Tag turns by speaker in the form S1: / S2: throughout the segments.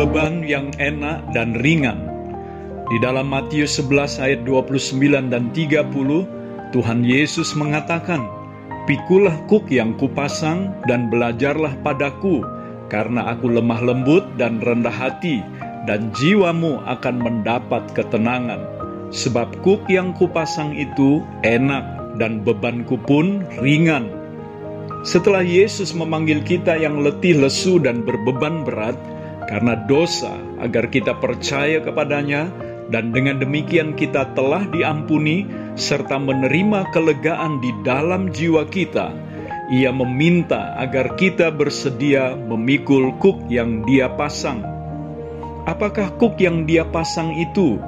S1: beban yang enak dan ringan. Di dalam Matius 11 ayat 29 dan 30, Tuhan Yesus mengatakan, Pikulah kuk yang kupasang dan belajarlah padaku, karena aku lemah lembut dan rendah hati, dan jiwamu akan mendapat ketenangan. Sebab kuk yang kupasang itu enak dan bebanku pun ringan. Setelah Yesus memanggil kita yang letih lesu dan berbeban berat karena dosa agar kita percaya kepadanya, dan dengan demikian kita telah diampuni serta menerima kelegaan di dalam jiwa kita. Ia meminta agar kita bersedia memikul kuk yang Dia pasang. Apakah kuk yang Dia pasang itu?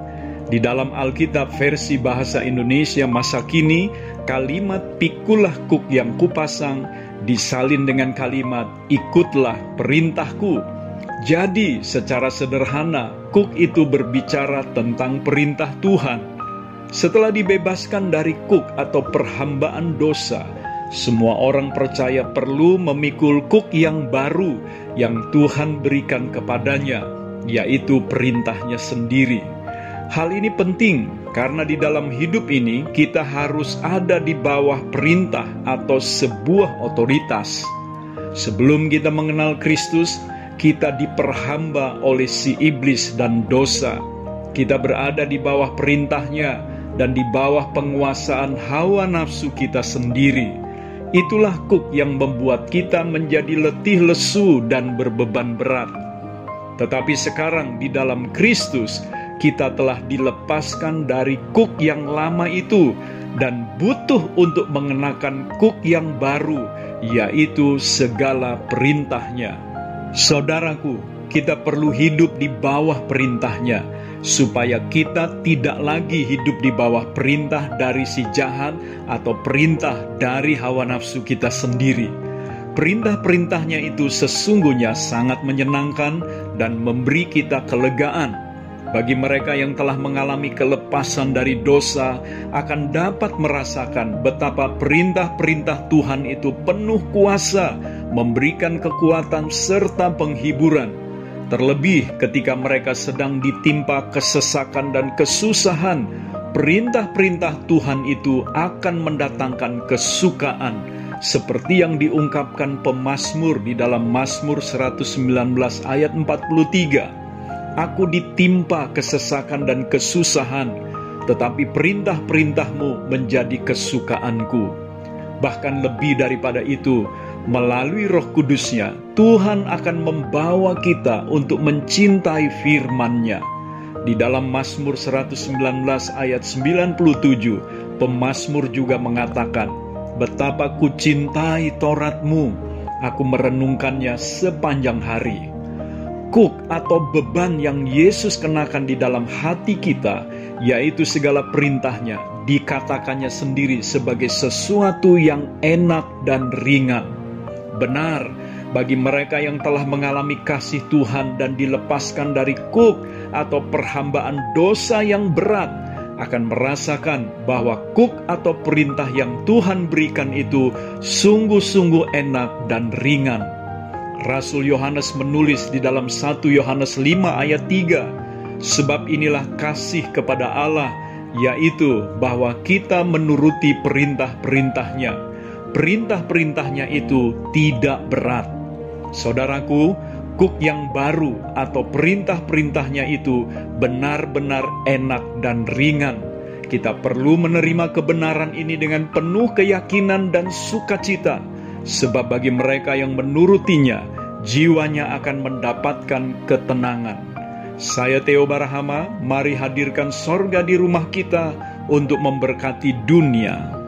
S1: Di dalam Alkitab versi bahasa Indonesia masa kini, kalimat "pikulah kuk yang kupasang" disalin dengan kalimat "ikutlah perintahku". Jadi, secara sederhana, Kuk itu berbicara tentang perintah Tuhan. Setelah dibebaskan dari kuk atau perhambaan dosa, semua orang percaya perlu memikul kuk yang baru yang Tuhan berikan kepadanya, yaitu perintahnya sendiri. Hal ini penting karena di dalam hidup ini kita harus ada di bawah perintah atau sebuah otoritas. Sebelum kita mengenal Kristus, kita diperhamba oleh si iblis dan dosa. Kita berada di bawah perintahnya dan di bawah penguasaan hawa nafsu kita sendiri. Itulah kuk yang membuat kita menjadi letih lesu dan berbeban berat. Tetapi sekarang di dalam Kristus, kita telah dilepaskan dari kuk yang lama itu dan butuh untuk mengenakan kuk yang baru, yaitu segala perintahnya. Saudaraku, kita perlu hidup di bawah perintahnya, supaya kita tidak lagi hidup di bawah perintah dari si jahat atau perintah dari hawa nafsu kita sendiri. Perintah-perintahnya itu sesungguhnya sangat menyenangkan dan memberi kita kelegaan. Bagi mereka yang telah mengalami kelepasan dari dosa, akan dapat merasakan betapa perintah-perintah Tuhan itu penuh kuasa memberikan kekuatan serta penghiburan, terlebih ketika mereka sedang ditimpa kesesakan dan kesusahan. Perintah-perintah Tuhan itu akan mendatangkan kesukaan, seperti yang diungkapkan pemazmur di dalam Mazmur 119 ayat 43. Aku ditimpa kesesakan dan kesusahan, tetapi perintah-perintahmu menjadi kesukaanku. Bahkan lebih daripada itu, melalui roh kudusnya, Tuhan akan membawa kita untuk mencintai firman-Nya. Di dalam Mazmur 119 ayat 97, pemazmur juga mengatakan, Betapa ku cintai Toratmu, aku merenungkannya sepanjang hari. Kuk atau beban yang Yesus kenakan di dalam hati kita, yaitu segala perintahnya, dikatakannya sendiri sebagai sesuatu yang enak dan ringan benar bagi mereka yang telah mengalami kasih Tuhan dan dilepaskan dari kuk atau perhambaan dosa yang berat akan merasakan bahwa kuk atau perintah yang Tuhan berikan itu sungguh-sungguh enak dan ringan. Rasul Yohanes menulis di dalam 1 Yohanes 5 ayat 3, sebab inilah kasih kepada Allah, yaitu bahwa kita menuruti perintah-perintahnya perintah-perintahnya itu tidak berat. Saudaraku, kuk yang baru atau perintah-perintahnya itu benar-benar enak dan ringan. Kita perlu menerima kebenaran ini dengan penuh keyakinan dan sukacita, sebab bagi mereka yang menurutinya, jiwanya akan mendapatkan ketenangan. Saya Theo Barahama, mari hadirkan sorga di rumah kita untuk memberkati dunia